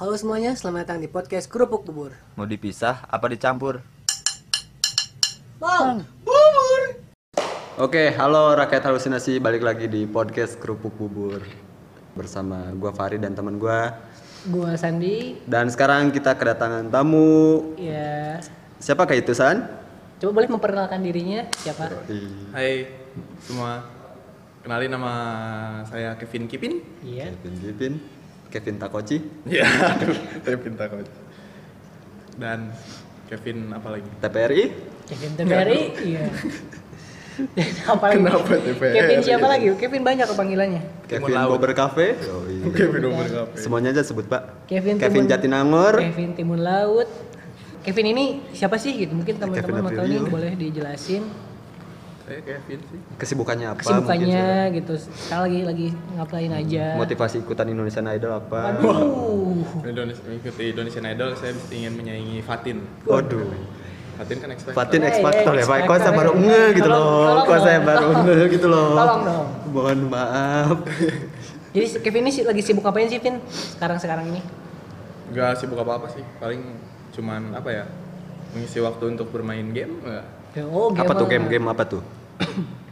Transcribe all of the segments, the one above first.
Halo semuanya, selamat datang di podcast Kerupuk Bubur. Mau dipisah apa dicampur? Bang, Oke, halo rakyat halusinasi, balik lagi di podcast Kerupuk Bubur bersama gua Fari dan teman gua. gua Sandi. Dan sekarang kita kedatangan tamu. Ya, Siapakah itu San? coba boleh memperkenalkan dirinya siapa? Hai semua, kenalin nama saya Kevin Kipin. Iya. Kevin Kevin, Kevin Takoci. Ya, aduh, Kevin takut. Dan Kevin apa lagi? TPRI. Kevin TVRI. Iya. apa lagi? Kenapa TVRI? Kevin siapa lagi? Kevin banyak kok panggilannya. Kevin Laut. Bober Cafe. Oh, iya. Kevin nomor kafe. Semuanya aja sebut Pak. Kevin Kevin Timun- Jatinangor. Kevin Timun Laut. Kevin ini siapa sih gitu? Mungkin teman-teman mau tahu nih boleh dijelasin Saya Kevin sih. Kesibukannya apa? kesibukannya mungkin, gitu. Sekarang lagi lagi ngapain aja. San? Motivasi ikutan Indonesian Idol apa? Waduh. Indonesia, mengikuti Indonesian Idol, saya ingin menyaingi Fatin. Waduh. Fatin kan expert. Fatin X Factor eh, ya Pak. Kok saya Factor baru ya. nge gitu loh. Kok saya baru nge gitu loh. Tolong dong. Mohon maaf. Jadi Kevin ini sih lagi sibuk ngapain sih, Vin? Sekarang-sekarang ini? Gak sibuk apa-apa sih, paling cuman apa ya? Mengisi waktu untuk bermain game? Oh, apa tuh game-game apa tuh?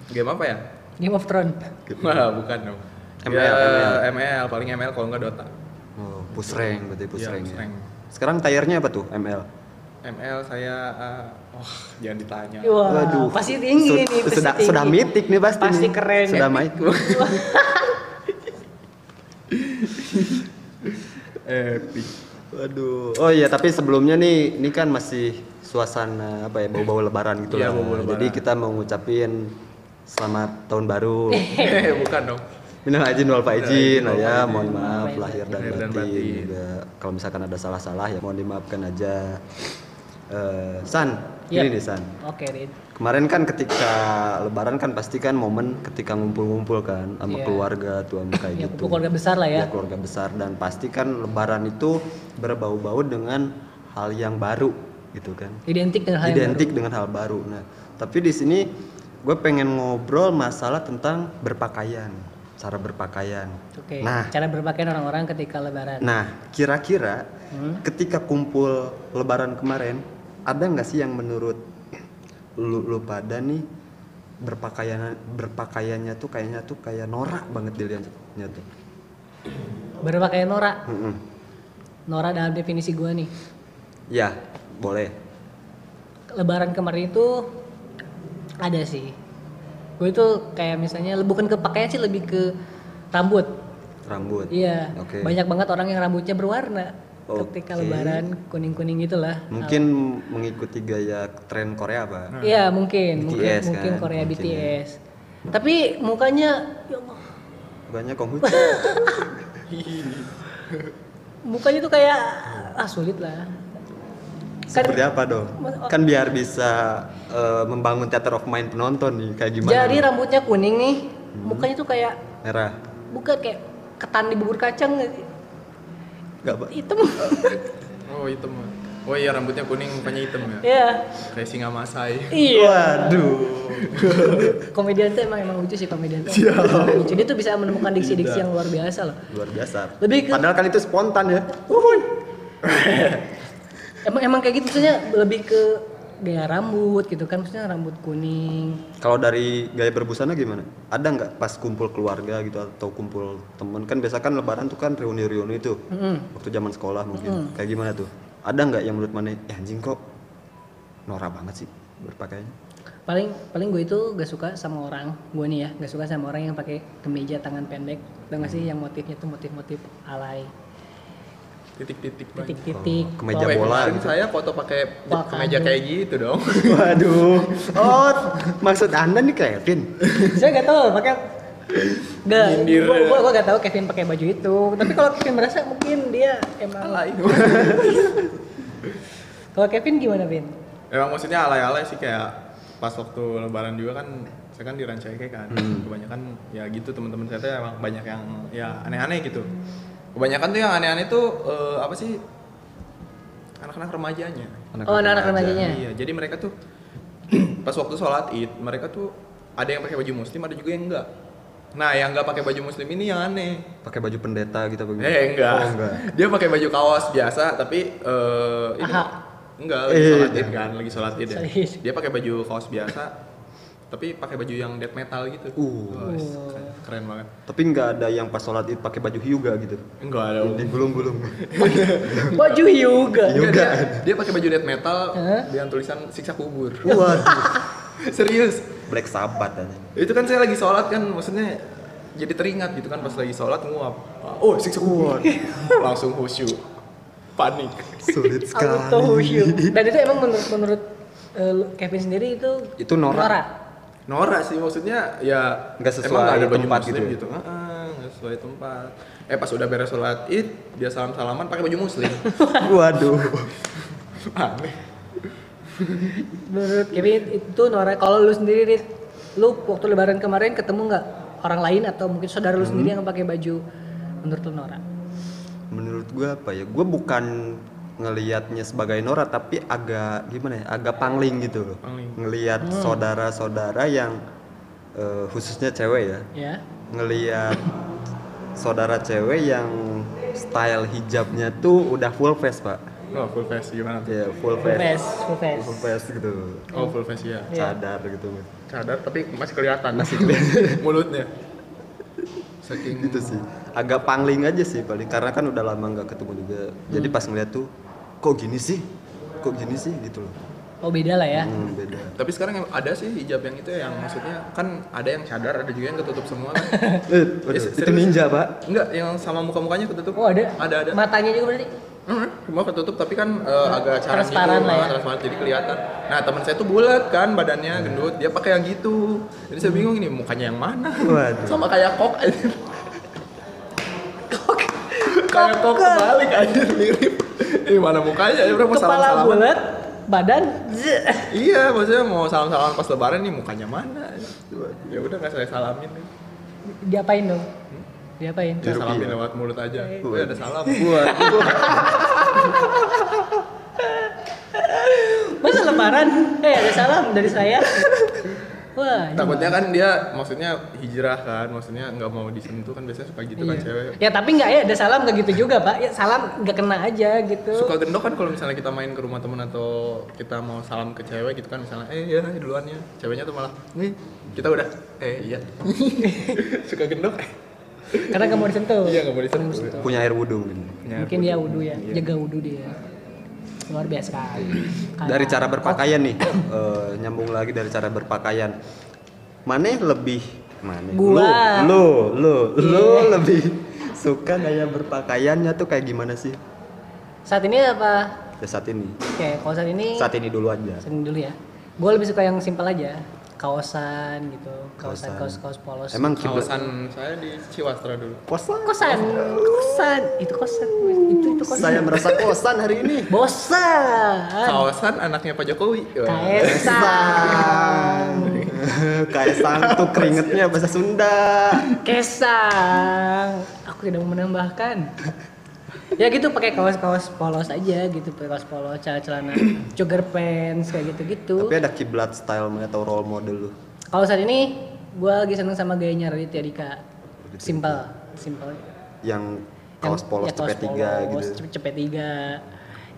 Game apa ya? Game of Thrones. Wah, bukan dong. ML, Ya, ML. ML, paling ML kalau nggak Dota. Oh, push rank berarti push Iya, rank push ya. rank. Sekarang tayarnya apa tuh ML? ML saya, uh, wah jangan ditanya. Wah, Waduh. pasti tinggi Sud- nih, pasti sudah tinggi. sudah mitik nih pasti. Pasti nih. keren ya. Sudah mitik. Epic. Waduh. Oh iya, tapi sebelumnya nih ini kan masih suasana apa ya bau-bau lebaran gitu Iya, lah. lebaran. Jadi kita mau ngucapin selamat tahun baru. Eh, bukan dong. Minal aizin wal faizin lah wal ya, mohon maaf Lahir dan Lahir dan batin. batin. juga. Kalau misalkan ada salah-salah ya mohon dimaafkan aja. Eh, San, Iya. ini nih San. Oke, Rid. Kemarin kan ketika lebaran kan pasti kan momen ketika ngumpul-ngumpul kan sama Iya. keluarga tuh sama kayak Ya, gitu. keluarga besar lah ya. Ya, keluarga besar dan pasti kan lebaran itu berbau-bau dengan hal yang baru gitu kan. Identik dengan hal yang Identik dengan hal baru. Nah, tapi di sini gue pengen ngobrol masalah tentang berpakaian, cara berpakaian. baru. Oke. Nah. Cara berpakaian orang-orang ketika lebaran. Nah, kira-kira Hmm? ketika kumpul lebaran kemarin, ada nggak sih yang menurut lu, lu pada nih berpakaian berpakaiannya tuh kayaknya tuh kayak norak banget dilihatnya tuh. Berpakaian norak. Mm-mm. Norak dalam definisi gua nih. Ya, boleh. Lebaran kemarin itu ada sih. Gue itu kayak misalnya bukan ke pakaian sih lebih ke rambut. Rambut. Iya. Oke. Banyak banget orang yang rambutnya berwarna ketika Oke. lebaran kuning-kuning gitulah. Mungkin mengikuti gaya tren Korea, Pak. Iya mungkin, mungkin, BTS mungkin kan, Korea mungkin BTS. Tapi mukanya, ya Allah, Banyak Konghucu. mukanya tuh kayak ah sulit lah. Kan, Seperti apa dong? Kan biar bisa eh, membangun theater of mind penonton nih, kayak gimana? jadi rambutnya kuning nih, mukanya tuh kayak merah. bukan kayak ketan di bubur kacang nggak sih? Enggak, Pak. hitam. Oh hitam. Oh iya rambutnya kuning, mukanya hitam ya. Iya. Kayak singa masai. Iya. Waduh. Komedian tuh emang emang lucu sih komedian tuh. Lucu dia tuh bisa menemukan diksi-diksi yang luar biasa loh. Luar biasa. Lebih ke- Padahal kan itu spontan ya. Emang emang kayak gitu maksudnya lebih ke gaya rambut gitu kan maksudnya rambut kuning. Kalau dari gaya berbusana gimana? Ada nggak pas kumpul keluarga gitu atau kumpul temen kan biasa kan lebaran tuh kan reuni-reuni itu Mm-mm. waktu zaman sekolah mungkin kayak gimana tuh? Ada nggak yang menurut mana? Ya anjing kok norak banget sih berpakaiannya? paling paling gue itu gak suka sama orang gue nih ya gak suka sama orang yang pakai kemeja tangan pendek tau gak sih yang motifnya tuh motif-motif alay Titik-titik titik-titik Oh, kemeja Oh, bola kemarin gitu. saya foto pakai kemeja kayak gitu dong. Waduh. Oh, maksud anda nih Kevin? saya gak tahu pakai gak gue gue gue gak tahu Kevin pakai baju itu tapi kalau Kevin merasa mungkin dia emang Alay. kalau Kevin gimana Vin Emang maksudnya alay-alay sih kayak pas waktu lebaran juga kan saya kan di Rancaike kan. Kebanyakan ya gitu teman-teman saya tuh emang banyak yang ya aneh-aneh gitu. Kebanyakan tuh yang aneh-aneh tuh eh, apa sih? Anak-anak remajanya. oh anak-anak remajanya Iya, jadi mereka tuh pas waktu sholat id mereka tuh ada yang pakai baju muslim ada juga yang enggak Nah, yang nggak pakai baju muslim ini yang aneh. Pakai baju pendeta gitu apa gitu? Eh enggak. Oh, enggak. Dia pakai baju kaos biasa tapi eh ini Aha. enggak lagi Eh, sholat id jangan. kan, lagi sholat id ya. Dia pakai baju kaos biasa tapi pakai baju yang death metal gitu. Uh. Wah, keren, keren banget. Tapi nggak ada yang pas sholat id pakai baju hyuga gitu. Enggak ada. Digulung-gulung. Baju yoga. Iya. Enggak, Yoga. dia, dia pakai baju death metal Hah? dengan tulisan siksa kubur. Waduh. Serius. Black Sabbath aja. Itu kan saya lagi sholat kan maksudnya jadi teringat gitu kan pas lagi sholat nguap. Oh, siksa kubur. Langsung khusyuk. Panik. Sulit sekali. Auto khusyuk. Dan itu emang menurut menurut eh, Kevin sendiri itu Itu norak. Norak sih maksudnya ya Nggak sesuai emang nggak ada baju tempat muslim gitu gitu, ya? Heeh, nggak sesuai tempat eh pas udah beres sholat id dia salam salaman pakai baju muslim Waduh. aneh menurut Kevin itu norak. Kalau lu sendiri Rit, lu waktu lebaran kemarin ketemu nggak orang lain atau mungkin saudara lu sendiri yang pakai baju menurut lu norak? Menurut gua apa ya? Gua bukan ngelihatnya sebagai norak tapi agak gimana ya? Agak pangling gitu loh. Pangling. Ngelihat saudara-saudara yang eh, khususnya cewek ya. Ya. Ngelihat saudara cewek yang style hijabnya tuh udah full face, Pak. oh full face gimana tuh Ya, full Full face. full face. Full face gitu. oh full face ya Iya. Cadar gitu. cadar tapi masih kelihatan masih kelihatan mulutnya saking Gitu sih. Agak pangling aja sih paling karena kan udah lama nggak ketemu juga. Jadi pas ngeliat tuh kok gini sih? Kok gini sih gitu loh. Oh beda lah ya. Hmm, beda. tapi sekarang yang ada sih hijab yang itu yang maksudnya kan ada yang cadar ada juga yang ketutup semua kan Eh, waduh, se- itu ninja, Pak. enggak yang sama muka mukanya ketutup Oh ada? ada ada Matanya juga berarti? Hmm, semua ketutup tapi kan eh, agak carang Transparan gitu, lah ya. transparan jadi kelihatan. Nah teman saya tuh bulat kan badannya gendut, dia pakai yang gitu. Jadi saya bingung ini mukanya yang mana? Waduh. Sama kayak kok. kayak kok kebalik aja mirip. Ini mana mukanya? Ya udah mau salam Kepala salaman. bulat, badan. Iya, maksudnya mau salam salaman pas lebaran nih mukanya mana? Ya udah nggak saya salamin. Diapain dong? Diapain? Saya salamin lewat mulut aja. Wih, ada salam. Waduh. Masa lebaran? Eh ada salam dari saya. Wah. Takutnya kan dia maksudnya hijrah kan, maksudnya nggak mau disentuh kan biasanya suka gitu kan Iya. cewek. Ya tapi nggak ya ada salam nggak gitu juga pak. Ya salam nggak kena aja gitu. Suka gendok kan kalau misalnya kita main ke rumah temen atau kita mau salam ke cewek gitu kan misalnya eh ya duluannya ceweknya tuh malah nih kita udah eh iya suka gendok eh Karena nggak mau disentuh. iya nggak mau disentuh Punya air wudhu mungkin. Mungkin dia wudhu ya, Iya. jaga wudhu dia. Luar biasa sekali. Dari Kayak- cara berpakaian nih, eh, nyambung lagi dari cara berpakaian. Mana lebih mana? Gua. Lu, lu, lu, lu Iya. lebih suka gaya berpakaiannya tuh kayak gimana sih? Saat ini apa? Ya saat ini. Oke, kalau saat ini Saat ini dulu aja. saat ini dulu ya. Gue lebih suka yang simpel aja. Kaosan gitu, kaosan, Kaosan. kaos kaos polos. Emang kiblat kawasan saya di Ciwastra dulu kosan. kosan, kosan, itu kosan, itu itu kosan. Saya merasa kosan hari ini. bosan. kawasan anaknya Pak Jokowi Wah. Kaisang. Kaisang tuh keringetnya bahasa Sunda. Kesang. Aku tidak mau menambahkan. Ya gitu pakai kaos-kaos polos aja gitu, pakai kaos polos, celana-celana jogger pants kayak gitu-gitu. Tapi ada kiblat style atau role model lu. Kalau saat ini gua lagi seneng sama gayanya Raditya Dika. Simple, simple. Yang kaos Yang- polos ya, kaos cepet tiga gitu. cepet, tiga.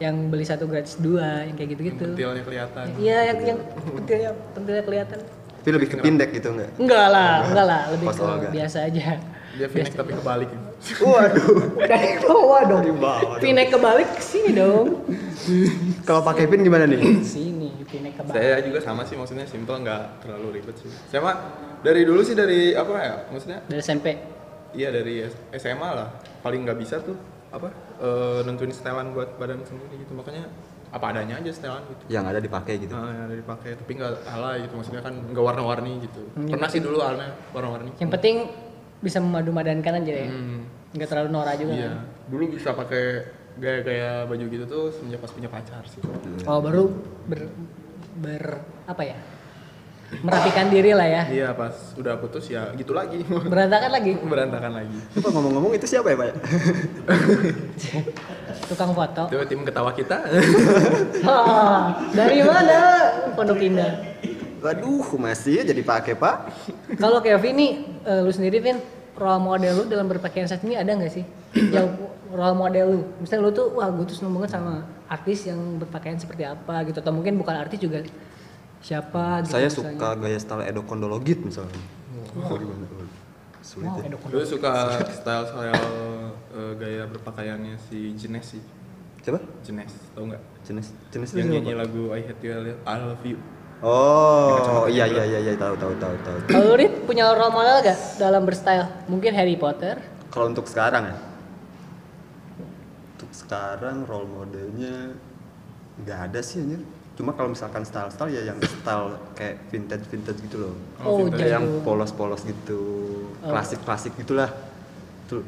Yang beli satu gratis dua, yang kayak gitu-gitu. pentilnya kelihatan Iya, yang yang pentilnya pentilnya kelihatan. Tapi lebih ke pindek gitu enggak? Enggak lah, enggak lah, lebih Kaos ke biasa aja. Dia finish tapi kebalik Waduh. Dari bawah dong. Dari bawah dong. Pinek kebalik ke sini dong. Kalau Pak Kevin gimana nih? Sini, pinek kebalik. saya juga sama sih maksudnya simple nggak terlalu ribet sih saya mah dari dulu sih dari apa ya maksudnya Dari SMP. iya dari SMA lah paling nggak bisa tuh apa eh, nentuin setelan buat badan sendiri gitu makanya apa adanya aja setelan gitu Yang ada dipakai gitu. nah, yang ada dipakai tapi nggak alay gitu maksudnya kan nggak warna-warni gitu Hmm, pernah sih dulu alay warna-warni Yang penting bisa memadu-madankan aja ya. Hmm, Enggak terlalu norak juga. iya kan? dulu bisa pakai gaya-gaya baju gitu tuh semenjak pas punya pacar sih Oh, baru ber, ber apa ya? Merapikan diri lah ya. iya pas udah putus ya gitu lagi Berantakan lagi. berantakan lagi Coba ngomong-ngomong itu siapa ya Pak? Tukang foto. itu tim ketawa kita Hah, dari mana? Pondok Indah. Waduh, masih ya jadi pakai Pak. Kalau Kevin nih eh, lu sendiri Vin role model lu dalam berpakaian saat ini ada nggak sih yang role model lu misalnya lu tuh wah gue tuh seneng banget sama artis yang berpakaian seperti apa gitu atau mungkin bukan artis juga siapa gitu Saya misalnya. suka gaya style Edo Kondologit misalnya. Oh, gimana? Sulit wow ya. Gue suka style style eh, gaya berpakaiannya si Jenes sih. Coba Jenes, tau nggak? jenis jenis Yang nyanyi apa? lagu I Hate You, I Love You. Oh, iya iya iya iya tahu tahu tahu tahu. kalau Rit, punya role model gak dalam berstyle mungkin Harry Potter Kalau untuk sekarang ya, untuk sekarang role modelnya nggak ada sih anjir. Cuma kalau misalkan style-style ya yang style kayak vintage-vintage gitu loh. oh, vintage. Kayak yang polos-polos gitu, Oh. klasik-klasik gitulah. Tuh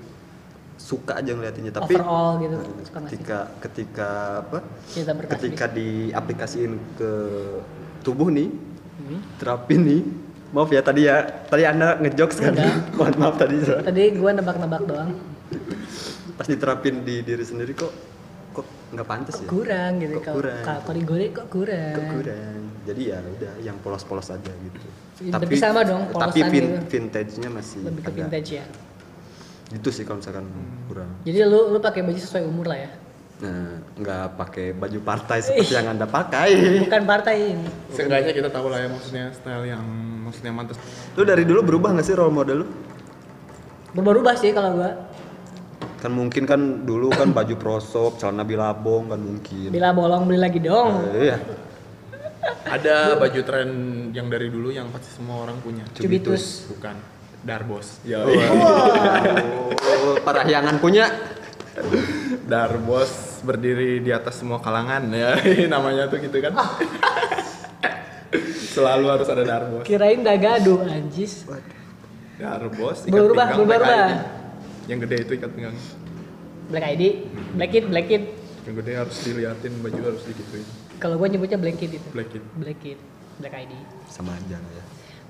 suka aja ngeliatinnya tapi overall gitu suka sih? ketika ketika apa? Ketika diaplikasiin ke tubuh nih, Hmm. terapin nih. Maaf ya tadi ya, tadi Anda ngejokes kan? Mohon maaf tadi. tadi gue nebak-nebak doang Pas diterapin di diri sendiri kok kok nggak pantas ya? kurang gitu Kok kalau kurang? kalau digoreng kok kurang Kok kurang. Jadi ya udah yang polos-polos aja gitu. Tapi sama dong, Tapi vin- gitu. vintage-nya masih lebih ke agak- vintage ya Gitu sih kalau misalkan kurang. jadi lu lu pakai baju sesuai umur lah ya Nah, nggak pakai baju partai seperti yang Anda pakai. bukan partai ini Seenggaknya kita tahu lah ya maksudnya style yang maksudnya mantas. Lu dari dulu berubah nggak sih role model lu? berubah-ubah sih kalau gua Kan mungkin kan dulu kan baju prosop, celana bilabong kan mungkin. bila bolong beli lagi dong Eh, iya. Ada baju tren yang dari dulu yang pasti semua orang punya. cubitus Bukan. Darbos. Ya. Oh, parahyangan punya. Darbos berdiri di atas semua kalangan ya. Namanya tuh gitu kan. Selalu harus ada Darbos. kirain dagadu anjis Darbos ikat Berubah, pinggang berubah, Black berubah. ID. Yang gede itu ikat pinggang. black ID black kid black kid Yang gede harus diliatin, baju harus digituin. kalau gua nyebutnya black kid itu Black it. black kid black ID Sama aja ya.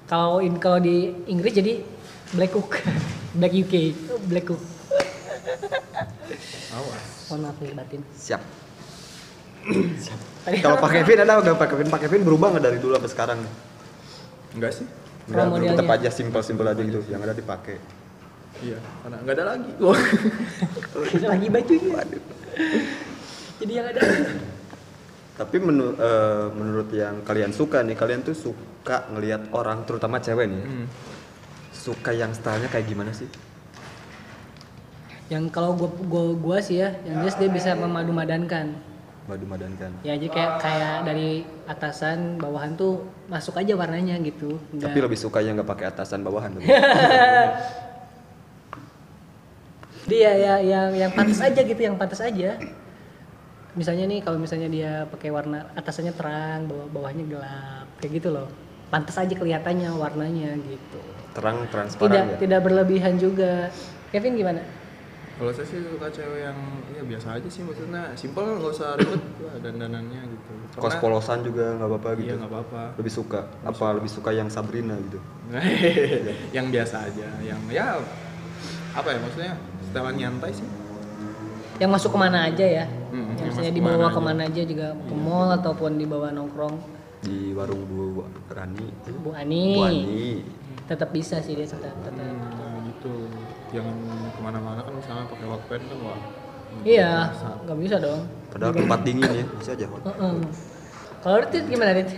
kalau in kalau di Inggris jadi black cook black UK black cook Awas. mohon maaf nih batin Siap. Tadi Kalau? Pak Kevin ada nggak Pak Kevin? Pak Kevin berubah nggak dari dulu sampai sekarang? Enggak sih? Nggak, Role tetap aja simpel-simpel aja gitu. Yang ada dipakai. Iya, karena enggak ada lagi. lagi bajunya jadi yang ada Tapi menu- eh, menurut yang kalian suka nih, kalian tuh suka ngelihat orang, terutama cewek nih, ya, Hmm. suka yang stylenya kayak gimana sih? Yang kalau gua, gua gua sih ya yang jelas dia bisa memadu-madankan. Madu madankan. ya jadi kayak kayak dari atasan bawahan tuh masuk aja warnanya gitu. Tapi lebih suka yang nggak pakai atasan bawahan. dia ya yang yang pantas aja gitu yang pantas aja. Misalnya nih kalau misalnya dia pakai warna atasannya terang bawah bawahnya gelap kayak gitu loh. Pantas aja kelihatannya warnanya gitu. Terang tidak transparan ya. tidak berlebihan juga. Kevin gimana Kalau saya sih suka cewek yang ya biasa aja sih maksudnya simpel nggak usah ribet lah dandanannya gitu. Kos polosan juga nggak apa-apa gitu. Iya nggak apa-apa. Lebih suka apa lebih suka yang Sabrina gitu. yang biasa aja, yang ya apa ya maksudnya setelan nyantai sih. yang masuk ke mana aja ya Mm, yang yang misalnya dibawa ke mana ke mana aja juga ke mall ataupun dibawa nongkrong Di warung Bu Rani. Bu Ani, Bu Ani. tetap bisa sih dia tetap, tetap. Hmm, gitu. Jangan ke mana-mana kan misalnya pakai hotpan kan wah. iya nggak bisa dong Padahal tempat dingin ya, bisa aja. Heeh. kalau Rit gimana Rit?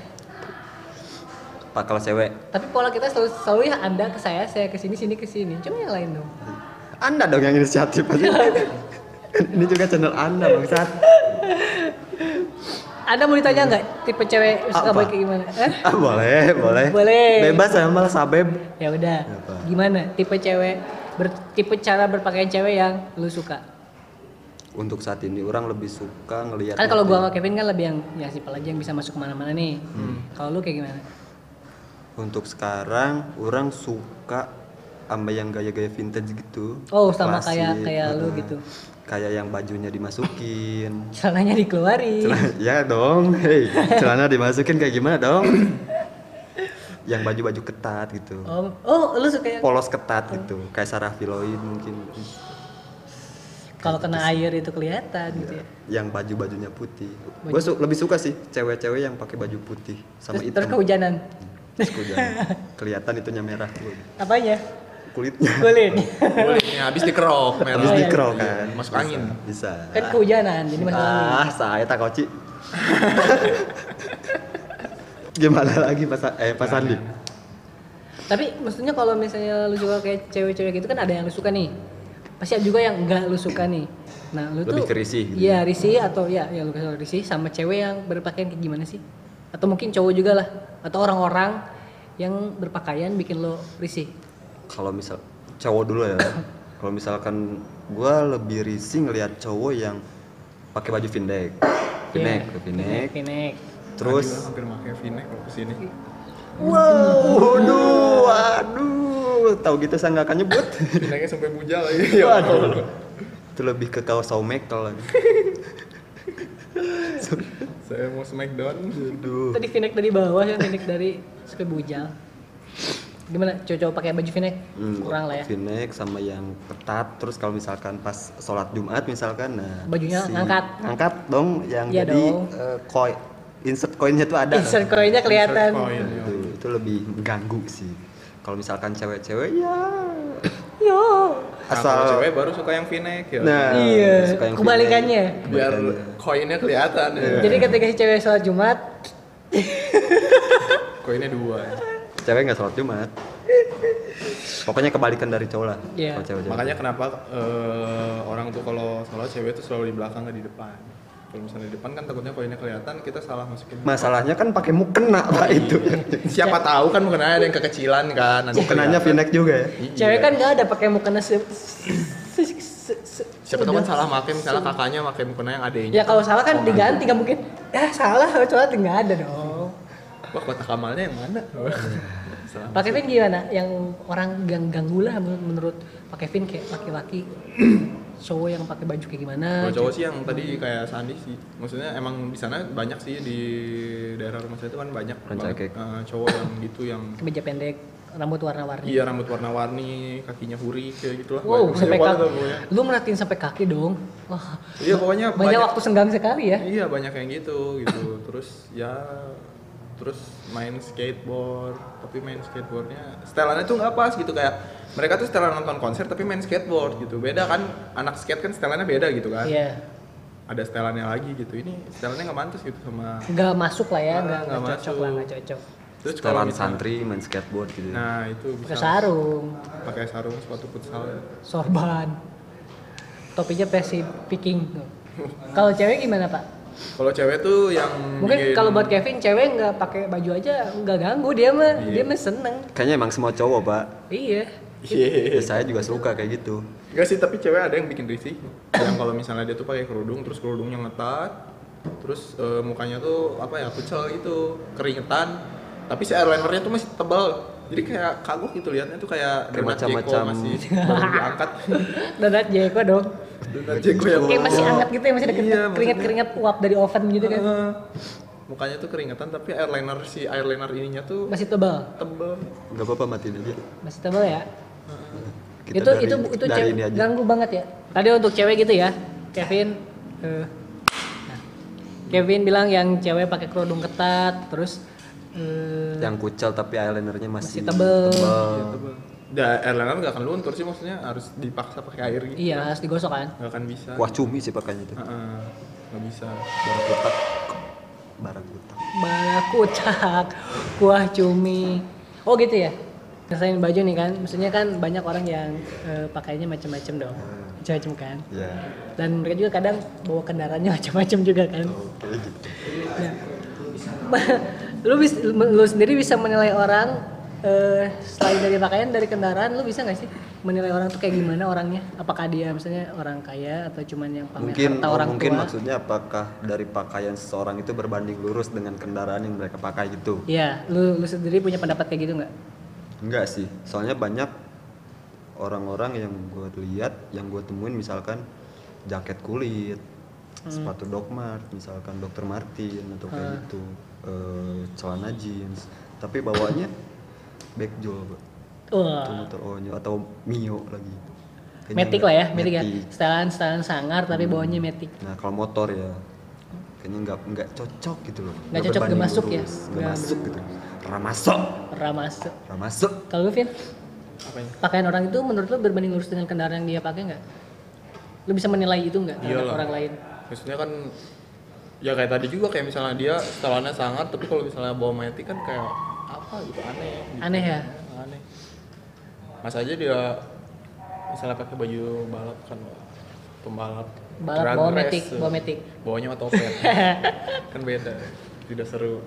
Pak kalau cewek, Tapi pola kita selalu, selalu ya Anda ke saya, saya ke sini, sini ke sini. Coba yang lain dong. Anda dong yang inisiatif aja. Ini juga channel Anda bangsat. Anda mau ditanya nggak tipe cewek suka kayak gimana? Eh? Ah, boleh, boleh. Boleh. Bebas ya malah sabeb. Ya udah. Gimana tipe cewek ber- tipe cara berpakaian cewek yang lu suka? Untuk saat ini orang lebih suka ngelihat Kan kalau gua sama Kevin kan lebih yang ya simpel aja yang bisa masuk ke mana-mana nih. Kalau lu kayak gimana? Untuk sekarang orang suka sama yang gaya-gaya vintage gitu. Oh, sama Klasik, kayak kayak lu gitu. Kayak yang bajunya dimasukin. Celananya dikeluarin. Celana- ya dong, hei, celana dimasukin kayak gimana dong? yang baju-baju ketat gitu. Oh, oh lu suka yang Polos ketat gitu, kayak Sarah Filoid mungkin. kalau kena air itu kelihatan gitu ya. Yang baju-bajunya putih. Baju- Gue su- lebih suka sih cewek-cewek yang pakai baju putih sama Terus, hitam. terus kehujanan. Terus kehujanan. Kelihatan itunya merah. Apanya? kulitnya kulit kulitnya habis dikerok merah habis Oh, iya. dikerok kan Masuk Bisa, angin. bisa kan kehujanan jadi masuk angin. ah saya tak koci gimana lagi pas eh pas Andi? tapi maksudnya kalau misalnya lu suka kayak cewek-cewek gitu kan ada yang lu suka nih. Pasti ada juga yang enggak lu suka nih. Nah lu Lebih tuh ke risih gitu. iya risih atau ya ya lu kasih risih sama cewek yang berpakaian kayak gimana sih? Atau mungkin cowok juga lah. Atau orang-orang yang berpakaian bikin lo risih. Kalau misal cowok dulu ya. Kalau misalkan gua lebih risih ngelihat cowok yang pakai baju pendek pendek pendek Pinek. Terus terus hampir pakai v-neck kalau ke sini wow aduh aduh tahu gitu saya nggak akan nyebut v-necknya sampai bujal lagi ya Waduh. itu lebih ke kaos saumekel lagi saya mau smackdown aduh Tadi V-neck dari bawah yang V-neck dari sampai bujal. Gimana cowok pakai baju V-neck? Hmm, Kurang lah ya. V-neck sama yang ketat terus kalau misalkan pas sholat Jumat misalkan nah Bajunya ngangkat. angkat dong yang Iya jadi dong. eh, koi insert koinnya tuh ada Insert koinnya kelihatan. Insert coin, ya. itu, itu lebih mengganggu sih kalau misalkan cewek-cewek ya Yo. Nah, asal kalau cewek baru suka yang v-neck ya nah Iya, suka yang kebalikannya. Biar koinnya kelihatan ya. Jadi ketika si cewek sholat Jumat, koinnya dua cewek nggak sholat Jumat pokoknya kebalikan dari cowok lah Iya. kalau cewek-cewek. makanya kenapa eh, orang tuh kalau sholat cewek tuh selalu di belakang nggak di depan kalau misalnya di depan kan takutnya koinnya kelihatan kita salah masukin masalahnya kan pakai mukena pak itu siapa tahu kan mungkin ada yang kekecilan kan nanti mukenanya. V-neck juga ya Iya. cewek kan nggak ada pakai mukena siapa tahu kan salah pakai misalnya kakaknya pakai mukena yang adanya Ya kalau salah kan diganti nggak mungkin. Ya salah kalau sholat nggak ada dong. wah kotak amalnya yang mana Salah. Pakai Vin gimana? Yang orang gang ganggu lah menurut, menurut pakai Vin kayak laki-laki cowok yang pakai baju kayak gimana? Kalau cowok sih yang tadi kayak Sandi sih, maksudnya emang di sana banyak sih di daerah rumah saya itu kan banyak banget, eh, cowok yang gitu yang kemeja pendek, rambut warna-warni. iya rambut warna-warni, kakinya huri kayak gitu lah. Wow, Banyak sampai kaki. Lu merhatiin sampai kaki dong. Wah, Iya pokoknya banyak, waktu senggang sekali ya. Iya banyak yang gitu gitu. Terus ya terus main skateboard tapi main skateboardnya setelannya tuh nggak pas gitu kayak mereka tuh setelan nonton konser tapi main skateboard gitu beda kan anak skate kan setelannya beda gitu kan Iya. ada setelannya lagi gitu ini setelannya nggak mantus gitu sama Nggak masuk lah ya, nggak nggak cocok masuk. lah, nggak cocok. terus kalau setelan misalnya- santri main skateboard gitu ya. nah itu bisa Pakai sarung, pakai sarung sepatu futsal sorban, topinya Persib Viking. Kalau cewek gimana pak? Kalau cewek tuh yang Mungkin bikin- kalau buat Kevin cewek nggak pakai baju aja nggak ganggu dia mah, Iya. dia mah seneng. kayaknya emang semua cowok pak Iya. Iya. Ya, saya juga suka kayak gitu Enggak sih, tapi cewek ada yang bikin risih. yang kalau misalnya dia tuh pakai kerudung, terus kerudungnya ngetat, terus eh, mukanya tuh apa ya, kucel gitu, keringetan. Tapi si eyelinernya tuh masih tebal. Jadi kayak kagok gitu liatnya tuh kayak Kayak donat Jeko macam-macam. masih baru diangkat. Donat Jeko dong. Donat Jeko yang Kayak masih hangat gitu ya, masih deket Iya, keringet-keringet uap dari oven gitu kan. Heeh. mukanya tuh keringetan tapi eyeliner si eyeliner ininya tuh Masih tebal. tebel. nggak apa-apa matiin aja Masih tebal ya. Kita itu dari- itu itu dari cewek ganggu banget ya. Tadi untuk cewek gitu ya. Kevin eh, nah. Kevin bilang yang cewek pakai kerudung ketat, terus eh, yang kucel tapi eyelinernya masih, Masih tebel. Iya, tebel. Ya, eyeliner nggak akan luntur sih maksudnya harus dipaksa pakai air gitu. iya harus digosok kan. Nggak akan bisa. Wah cumi sih pakainya itu. Heeh, nggak bisa. Barang kutak. Barang kutak. Kuah cumi. Oh gitu ya. Selain baju nih kan, maksudnya kan banyak orang yang eh, pakainya macam-macam dong. Macam-macam kan. Ya. Dan mereka juga kadang bawa kendaraannya macam-macam juga kan. Oke gitu. Nah, lu bis, lu sendiri bisa menilai orang eh, selain dari pakaian dari kendaraan lu bisa nggak sih menilai orang tuh kayak gimana orangnya apakah dia misalnya orang kaya atau cuman yang pamer Mungkin harta orang mungkin tua maksudnya apakah dari pakaian seseorang itu berbanding lurus dengan kendaraan yang mereka pakai gitu? Iya, lu lu sendiri punya pendapat kayak gitu nggak Enggak sih. Soalnya banyak orang-orang yang gue lihat, yang gue temuin misalkan jaket kulit, sepatu Doc Mart, misalkan Dr. Martin atau kayak Hmm. gitu, eh, celana jeans, tapi bawanya backjol, Pak. Atau motor onyo atau mio lagi. Kayaknya metik enggak- lah ya metik ya Matic. setelan setelan sangar tapi bawahnya metik Nah kalau motor ya kayaknya nggak nggak cocok gitu loh. Nggak cocok, nggak masuk ya? Nggak Nggak- masuk gitu. Ramasuk, ramas ramasuk. kalau lu Vin Pakaian orang itu menurut lo berbanding lurus dengan kendaraan yang dia pakai nggak? Lo bisa menilai itu nggak terhadap orang lain? maksudnya kan ya kayak tadi juga kayak misalnya dia setelannya sangat tapi kalau misalnya bawa matic kan kayak apa gitu aneh gitu. Aneh ya? aneh mas aja dia misalnya pakai baju balap kan pembalap Balap bawa tuh. bawa matic. bawanya otopet kan beda tidak seru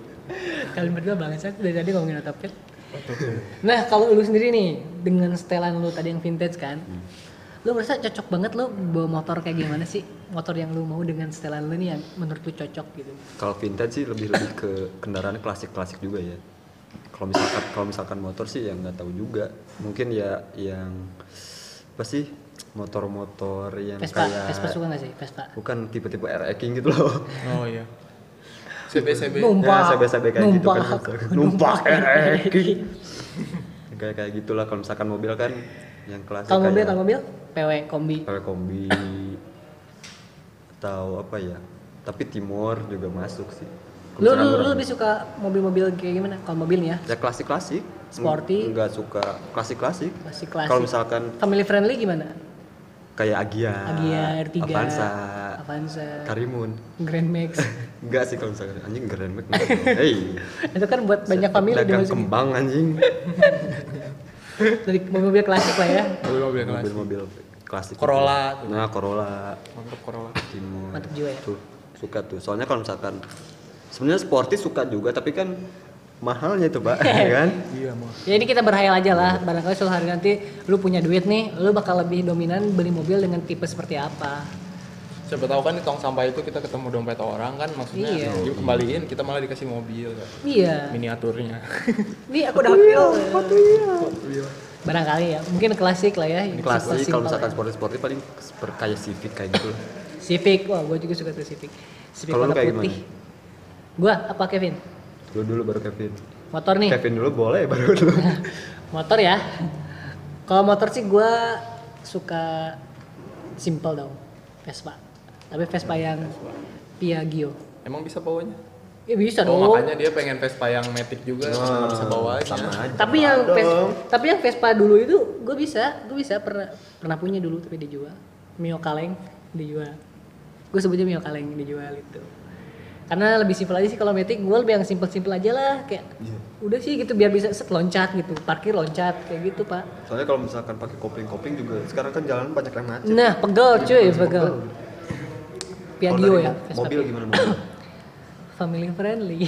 Kalian berdua bangsat dari tadi ngomongin otopet. Nah kalau lu sendiri nih dengan setelan lu tadi yang vintage kan, lu merasa cocok banget lu bawa motor kayak gimana sih? Motor yang lu mau dengan setelan lu nih yang menurut lu cocok gitu. Kalau vintage sih lebih lebih ke kendaraan klasik-klasik juga ya. Kalau misalkan kalau misalkan motor sih ya nggak tahu juga. Mungkin ya yang apa sih motor-motor yang Vespa, kayak Vespa suka gak sih? Vespa. bukan tipe-tipe RX King gitu loh. oh iya CB CB. Ya, CB-CB kayak gitu kan. Numpak. Numpak RX King. kayak kayak gitulah kalau misalkan mobil kan yang klasik Kalau mobil, kalau mobil, PW kombi. PW kombi atau apa ya? Tapi Timor juga masuk sih. Lu, lu, lu lebih suka mobil-mobil kayak gimana? Kalau mobil nih ya, ya klasik-klasik. Sporty. Enggak suka klasik-klasik. klasik klasik. Kalau misalkan family friendly gimana? kayak Agia, Agia, R3, Avanza, Avanza, Karimun. Grand Max. Enggak sih kalau misalkan anjing Grand Max. Hey, itu kan buat banyak family dagang dimasukin. kembang anjing. Dari mobil klasik lah ya. mobil-mobil kelas Mobil-mobil klasik. Corolla tuh. Nah, Corolla, mantap Corolla Timor. Mantap jiwa ya. Tuh, suka tuh. Soalnya kalau misalkan sebenarnya sporty suka juga, tapi kan mahalnya itu, Pak, ya kan? iya mah Jadi kita berhayal aja lah, barangkali suatu hari nanti lu punya duit nih, lu bakal lebih dominan beli mobil dengan tipe seperti apa. siapa tahu kan di tong sampah itu kita ketemu dompet orang kan maksudnya Iya. dikembaliin kita malah dikasih mobil kan Iya. miniaturnya Nih aku udah Hot Wheel. Barangkali ya, mungkin klasik lah ya. Klasik kalau misalkan ya. sporty-sporty paling seperti kayak Civic kayak gitu. Civic, wah gue juga suka tuh Civic. Civic Kalau warna kayak putih. Gua apa Kevin? Dulu dulu baru Kevin. Motor nih. Kevin dulu boleh baru dulu. motor ya. Kalau motor sih gua suka simple dong, Vespa. Tapi Vespa yang Piaggio. emang bisa bawanya Ya bisa oh dong. makanya dia pengen Vespa yang Matic juga cuma bisa bawanya Sama aja. tapi yang. Vespa, tapi yang Vespa dulu itu gue bisa, gue bisa pernah pernah punya dulu tapi dijual. Mio Kaleng dijual. Gue sebutnya Mio Kaleng dijual itu. Karena lebih simpel aja sih kalau Matic gue lebih yang simpel-simpel aja lah kayak Iya. udah sih gitu biar bisa set loncat gitu, parkir loncat kayak gitu, Pak. Soalnya kalau misalkan pakai kopling-kopling juga sekarang kan jalan banyak yang macet. Nah, pegel cuy, pegel. Piaggio Kalau ya, Vespa Mobil Piaggio. gimana mobil? Family friendly.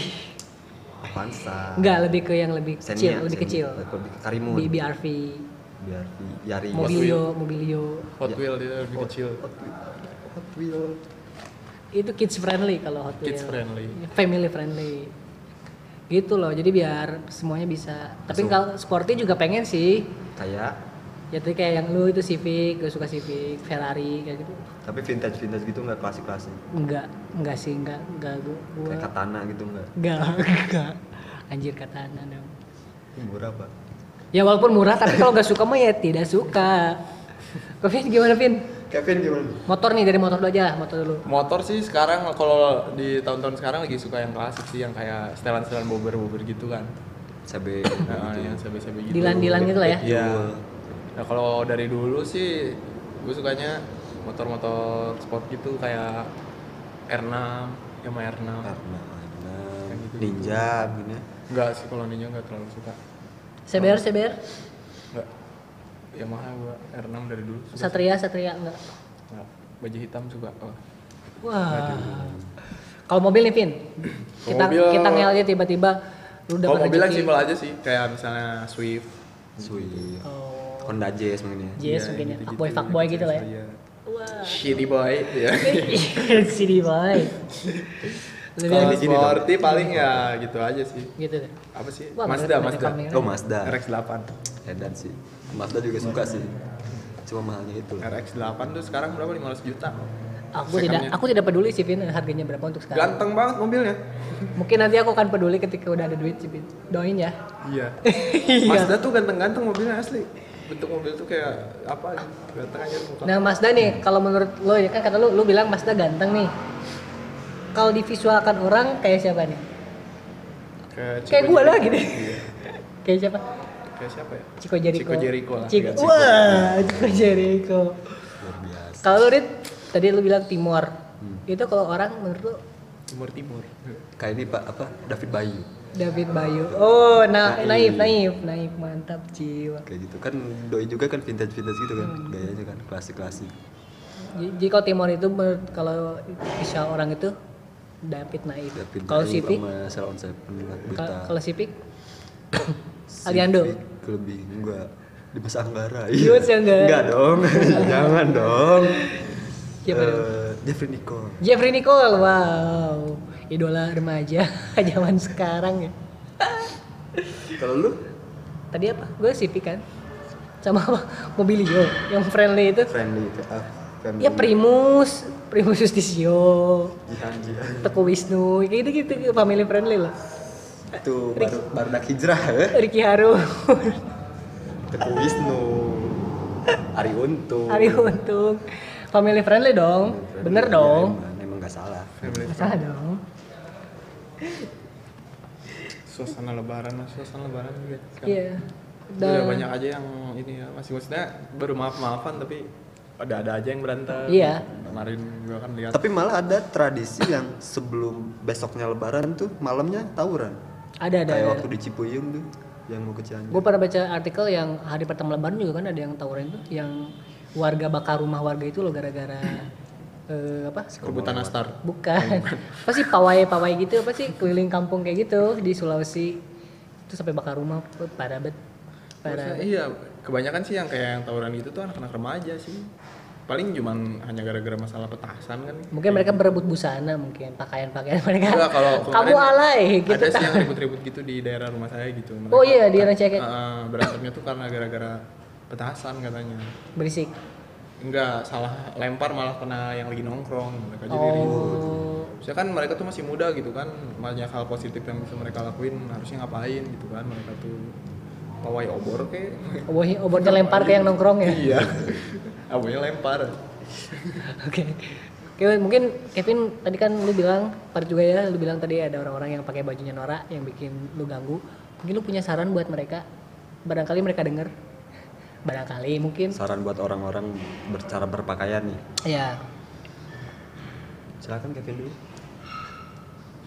Avanza. Enggak, lebih ke yang lebih kecil, Xenia, lebih Xenia. kecil. Lebih ke Karimun. Di BRV, Biar Yaris. Mobilio, Mobilio. Hot Wheel dia lebih kecil Hot Wheel. Itu kids friendly kalau Hot kids Wheel. friendly Family friendly. Gitu loh. Jadi biar semuanya bisa. Tapi kalau sporty juga pengen sih. Kayak Ya tadi kayak yang lu itu Civic, gue suka Civic, Ferrari kayak gitu. tapi vintage vintage gitu nggak klasik klasik. Enggak, enggak sih, enggak, enggak gue. Gua, Kayak katana gitu nggak. enggak, enggak. Anjir katana dong. Ini murah pak. Ya walaupun murah tapi kalau nggak suka mah ya tidak suka. Kok Vin gimana Vin? Kevin gimana? Motor nih dari motor dulu aja, motor dulu. motor sih sekarang kalau di tahun-tahun sekarang lagi suka yang klasik sih yang kayak setelan-setelan bober-bober gitu kan CB nah, gitu. yang CB-CB gitu Dilan-dilan gitu lah ya. Iya. Nah kalau dari dulu sih gue sukanya motor-motor sport gitu kayak R6, Yamaha R6. Karena ada Yang gitu. ninja gini. ya. Enggak sih kalau Ninja enggak terlalu suka. CBR, CBR, Enggak. Yamaha gua R6 dari dulu suka. Satria, Satria enggak. Enggak. Baju hitam suka. Oh. Wah. Kalau mobil nih Vin, Kalau kita mobil- kita ngel aja tiba-tiba lu Kalau dapat mobil simpel aja sih, kayak misalnya Swift. Sweet. Oh, Honda Jazz mungkin ya. Jazz Iya, mungkin ya, fuckboy fuckboy gitu lah ya. Iya. Wah. Shitty boy ya. CD boy. Lebih Kalau di sini dong. sporty paling ya gitu aja sih. gitu deh. Apa sih? Wah, Mazda, Mazda. Oh Mazda. RX-8. Edan sih. Mazda juga suka sih. Cuma mahalnya itu. RX-8 tuh sekarang berapa? 500 juta. Aku tidak aku tidak peduli sih Vin harganya berapa untuk sekarang. Ganteng banget mobilnya. Mungkin nanti aku akan peduli ketika udah ada duit sih Vin. Doain ya. Iya. Iya. Mazda tuh ganteng-ganteng mobilnya asli. Bentuk mobil tuh kayak apa. Ganteng aja muka. Nah Mazda nih, kalau menurut lo ya kan kata lo, lo bilang Mazda ganteng nih. Kalau divisualkan orang kayak siapa nih? Kayak, Kayak gue lah gitu. Iya. kayak siapa? Kayak siapa ya Chico Jericho. Chico Jericho lah Chico- Chico. Wah, Chico Jericho. luar biasa Kalau lu Rit, tadi lu bilang Timor. Hmm. Itu kalau orang menurut lu timur timur kayak ini pak apa David Bayu David Bayu. Oh, na naif, Naif. naif, naif, mantap jiwa. kayak gitu kan doi juga kan vintage vintage gitu kan gayanya kan klasik klasik Jadi kalau Timor itu menurut kalau bisa orang itu David naif. David Kalau Bayu Sipik, sama Salon Seven kalau Sipik Aliando. Lebih enggak Dimas Anggara Dimas Anggara. enggak dong jangan dong Siapa dong? Eh, Jeffrey Nicole Jeffrey Nicole, wow, idola remaja zaman sekarang ya. kalau lu Tadi apa? Gue Civic kan, sama apa? Mobilio, yang friendly itu. friendly ah, friendly. Ya Primus, Primus Justisio, Jihan Jihan Teku Wisnu, kayak gitu gitu, family friendly lah. Itu baru baru nak hijrah ya Ricky Harun, Teguh Wisnu. Ari Untung. Ari Untung, family friendly dong, bener Friendly, dong, emang, emang nggak salah. Nggak salah dong. suasana lebaran lah suasana lebaran juga. Sekarang. Iya. Udah Dan banyak aja yang ini ya masih maksudnya baru maaf maafan tapi ada ada aja yang berantem. Iya. kemarin gua kan lihat. Tapi malah ada tradisi yang sebelum besoknya lebaran tuh malamnya tawuran ada ada. kayak ada. waktu di Cipuyung tuh yang mau ke Cianjur Gue pernah baca artikel yang hari pertama lebaran juga kan ada yang tawuran tuh, yang warga bakar rumah warga itu loh gara-gara eh, apa? rebutan nastar Bukan. apa sih pawai-pawai gitu apa sih keliling kampung kayak gitu di Sulawesi. Itu sampai bakar rumah banget. Parah. Maksudnya, iya kebanyakan sih yang kayak yang tawuran gitu tuh anak-anak remaja sih paling cuman hanya gara-gara masalah petasan kan Mungkin mereka berebut busana mungkin pakaian-pakaian mereka. Enggak, kalau Kamu alay gitu. ada sih yang ribut-ribut gitu di daerah rumah saya gitu Mereka- Oh iya, di Rancaikek. Eh, berantemnya tuh karena gara-gara petasan katanya Berisik. enggak salah lempar malah kena yang lagi nongkrong mereka jadi ribut Oh. Maksudnya kan mereka tuh masih muda gitu kan banyak hal positif yang bisa mereka lakuin harusnya ngapain gitu kan mereka tuh pawai obor kayak obornya lempar ke yang nongkrong ya. iya abunya lempar Oke. Oke, mungkin Kevin tadi kan lu bilang, part juga ya, lu bilang tadi ada orang-orang yang pakai bajunya Nora yang bikin lu ganggu. Mungkin lu punya saran buat mereka? Barangkali mereka denger. Barangkali mungkin. saran buat orang-orang bercara berpakaian nih Ya. silakan Kevin dulu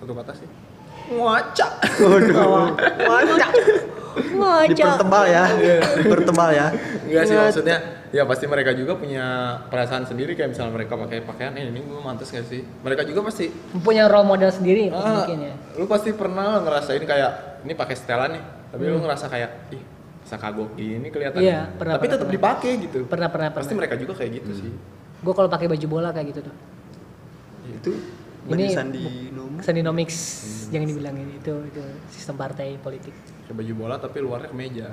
satu kata sih ngaca Dipertebal ya. Dipertebal ya. Enggak sih maksudnya ya pasti mereka juga punya perasaan sendiri kayak misalnya mereka pakai pakaian eh ini gue mantas gak sih? Mereka juga pasti Punya role model sendiri ah, mungkin ya. lu pasti pernah ngerasain kayak ini pakai setelan nih. Tapi lu ngerasa kayak ih bisa kagok gini kelihatan Hmm. Iya, pernah, tapi pernah, tetap pernah. dipakai gitu. Pernah pernah pasti pernah. mereka juga kayak gitu sih. Gue kalau pakai baju bola kayak gitu tuh. itu Ini Sandi Nomo Sandinomics jangan dibilangin itu itu sistem partai politik. kayak baju bola tapi luarnya kemeja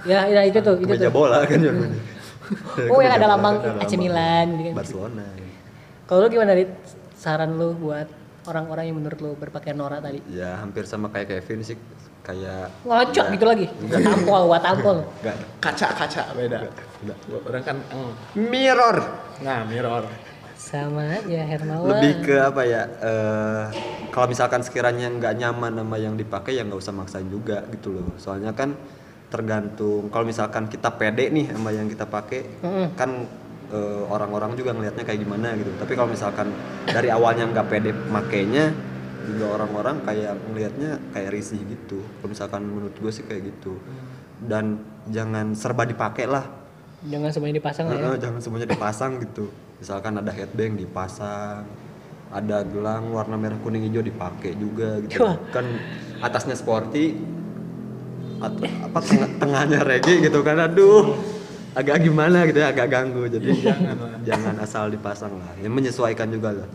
Ya, ya itu tuh, itu kemeja tuh. bola kan ya Oh, yang ada lambang AC Milan gitu kan. Barcelona Kalau lu gimana Rit? Saran lu buat orang-orang yang menurut lu berpakaian norak tadi? ya hampir sama kayak Kevin sih kayak Ngocok gitu lagi. Tampol, buat tampol. enggak kaca kaca beda enggak. orang kan eng. mirror nah mirror Sama aja Hermawan. lebih ke apa ya eh kalau misalkan sekiranya nggak nyaman sama yang dipakai ya nggak usah maksain juga gitu loh soalnya kan tergantung kalau misalkan kita pede nih sama yang kita pakai Mm-mm. kan eh, orang-orang juga ngelihatnya kayak gimana gitu tapi kalau misalkan dari awalnya nggak pede makainya juga orang-orang kayak ngelihatnya kayak risih gitu kalau misalkan menurut gue sih kayak gitu dan jangan serba dipakai lah Jangan semuanya dipasang lah ya. Jangan semuanya dipasang gitu. Misalkan ada headband dipasang, ada gelang warna merah kuning hijau dipakai juga gitu. Wah. Kan atasnya sporty, at- apa tengah, tengahnya reggae gitu kan. Aduh, agak gimana gitu ya, agak ganggu. Jadi Jangan lah. jangan asal dipasang lah. Ya menyesuaikan juga lah.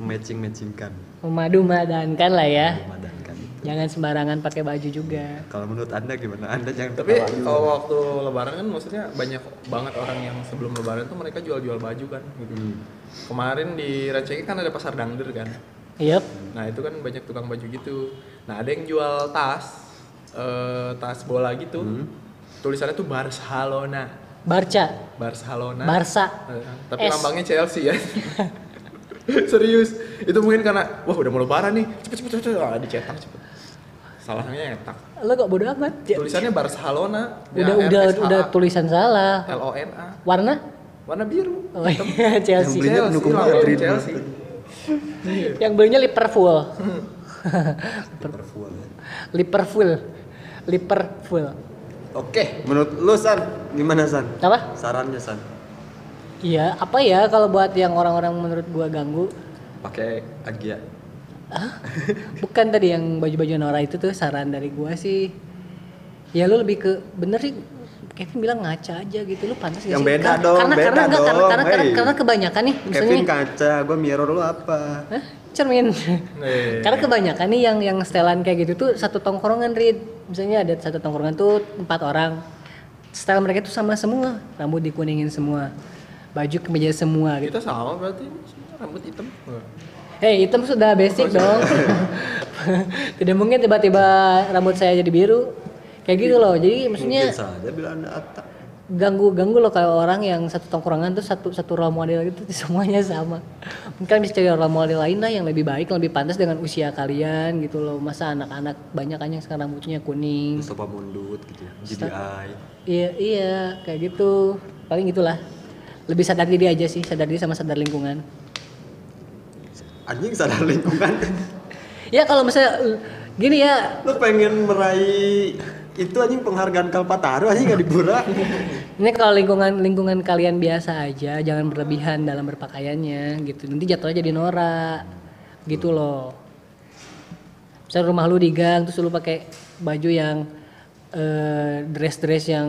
Matching matchingkan, Memadu-madankan lah ya. Jangan sembarangan pakai baju juga. Kalau menurut anda gimana? Anda jangan tapi kalau waktu lebaran kan maksudnya banyak banget orang yang sebelum lebaran tuh mereka jual-jual baju kan gitu Hmm. kemarin di Rancaikek kan ada pasar dangder kan Yep. nah itu kan banyak tukang baju gitu nah ada yang jual tas eh, tas bola gitu Hmm. tulisannya tuh Barcelona Barca, Barcelona Barca. Eh, tapi S. lambangnya Chelsea ya serius itu mungkin karena wah udah mau lebaran nih cepet cepet cepet ah, dicetak cepet salahnya nyetak Lo kok bodo amat? Ya, tulisannya Barcelona udah udah udah tulisan salah. L O N A Warna? warna biru Oh iya, Chelsea. Yang belinya pendukung. Chelsea Yang belinya Liverpool. Liverpool ya. Liverpool. Liverpool. Oke, menurut lu San, gimana San? Apa? Sarannya San? Iya, apa ya kalau buat yang orang-orang menurut gua ganggu? Pakai Agia. Bukan tadi yang baju-baju Nora itu tuh saran dari gua sih. Ya lu lebih ke bener sih Kevin bilang ngaca aja gitu lu pantas Yang sih? beda Karena- dong, karena, beda karena, enggak, karena, dong, karena, karena, hey. karena kebanyakan nih misalnya Kevin kaca, gue mirror lu apa? Hah? cermin karena kebanyakan nih yang yang setelan kayak gitu tuh satu tongkrongan read misalnya ada satu tongkrongan tuh empat orang style mereka tuh sama semua rambut dikuningin semua baju kemeja semua gitu kita sama berarti rambut hitam Hei, hitam sudah basic dong. Tidak mungkin tiba-tiba rambut saya jadi biru. Kayak gitu loh. Jadi maksudnya Mungkin saja bila anda atak. ganggu-ganggu loh kalau orang yang satu tongkrongan tuh satu satu role model gitu semuanya sama. Mungkin bisa cari role model lain lah yang lebih baik, yang lebih pantas dengan usia kalian gitu loh. Masa anak-anak banyak kan yang sekarang rambutnya kuning. Mustafa Mundut gitu ya. GDI. Iya, iya, kayak gitu. Paling gitulah. Lebih sadar diri aja sih, sadar diri sama sadar lingkungan. Anjing sadar lingkungan. Ya kalau misalnya gini ya, lu pengen meraih itu anjing penghargaan Kalpataru anjing gak diburak. Ini kalau lingkungan lingkungan kalian biasa aja, jangan berlebihan dalam berpakaiannya gitu. Nanti jatuhnya jadi norak. Gitu loh. Misalnya rumah lu di gang terus lu pakai baju yang eh, dress-dress yang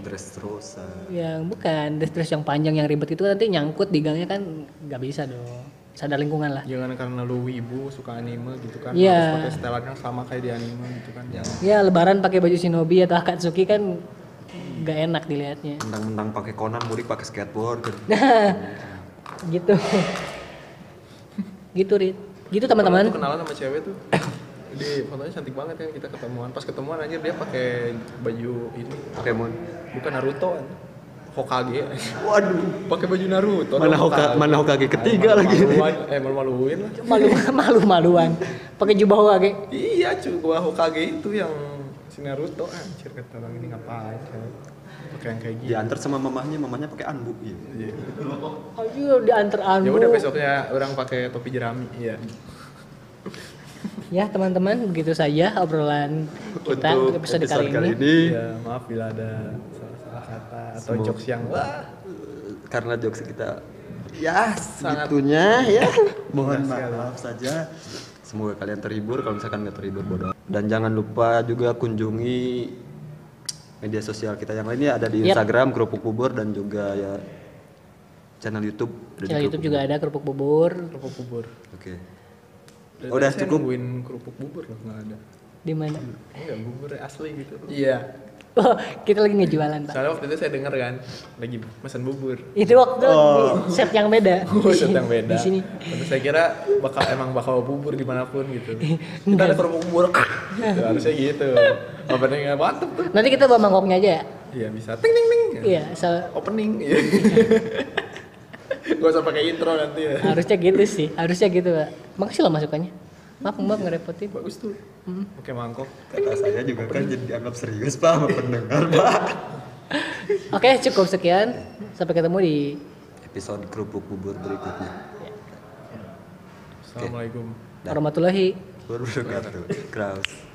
Dress Rosa. yang bukan dress-dress yang panjang yang ribet itu nanti nyangkut di gangnya kan nggak bisa dong. Sadar lingkungan lah. jangan karena lu wibu suka anime gitu kan Iya. harus pakai setelan yang sama kayak di anime gitu kan jangan Ya lebaran pakai baju shinobi atau akatsuki kan nggak enak dilihatnya. Mentang-mentang pakai Conan mudik pakai skateboard kan. gitu. gitu Rit. Gitu teman-teman. Kenalan sama cewek tuh di fotonya cantik banget kan kita ketemuan pas ketemuan aja dia pakai baju ini Pokemon. bukan Naruto kan Hokage Waduh. pakai baju Naruto Mana dong, Hoka- tahu. mana Hokage ketiga Malu- lagi. maluan, eh malu-maluin lah malu malu maluan pakai jubah wage iya cuy gua Hokage itu yang si Naruto anjir kata orang ini ngapain coy. pakai yang kayak gitu Diantar sama mamahnya, mamahnya pakai anbu. Iya. Iya. ayo diantar ya anu udah besoknya orang pakai topi jerami iya ya teman-teman begitu saja obrolan kita untuk episode, kali, ini. Iya, maaf bila ada salah-salah kata atau Semoga- jokes yang wah Karena jokes kita ya Sangat- segitunya ya. Mohon maaf saja. Semoga kalian terhibur. Kalau misalkan nggak terhibur bodoh. Dan jangan lupa juga kunjungi media sosial kita yang lainnya ada di. Instagram Kerupuk Bubur dan juga ya channel YouTube. channel YouTube juga ada kerupuk bubur kerupuk bubur Bubur. Oke. Dari Udah cukup. nungguin kerupuk bubur loh nggak ada di mana enggak bubur asli gitu iya oh, kita lagi ngejualan pak soalnya waktu itu saya denger kan lagi pesan bubur itu waktu di set yang beda Oh, set yang beda. di sini Terus saya kira bakal emang bakal bubur di mana pun gitu. Kita ada kerupuk bubur. gitu, harusnya gitu. Openingnya mantep tuh. nanti kita bawa mangkoknya aja ya Iya bisa. Ting ting ting. iya so, Opening. Iya. Gak usah pakai intro nanti ya. harusnya gitu sih harusnya gitu pak makasih loh masukannya maaf maaf ngerepotin Bagus tuh. Pakai mangkok. Kata saya juga kan jadi dianggap serius pak sama pendengar pak. oke cukup sekian sampai ketemu di Episode Kerupuk Bubur berikutnya. Assalamualaikum. warahmatullahi Wabarakatuh. Kraus.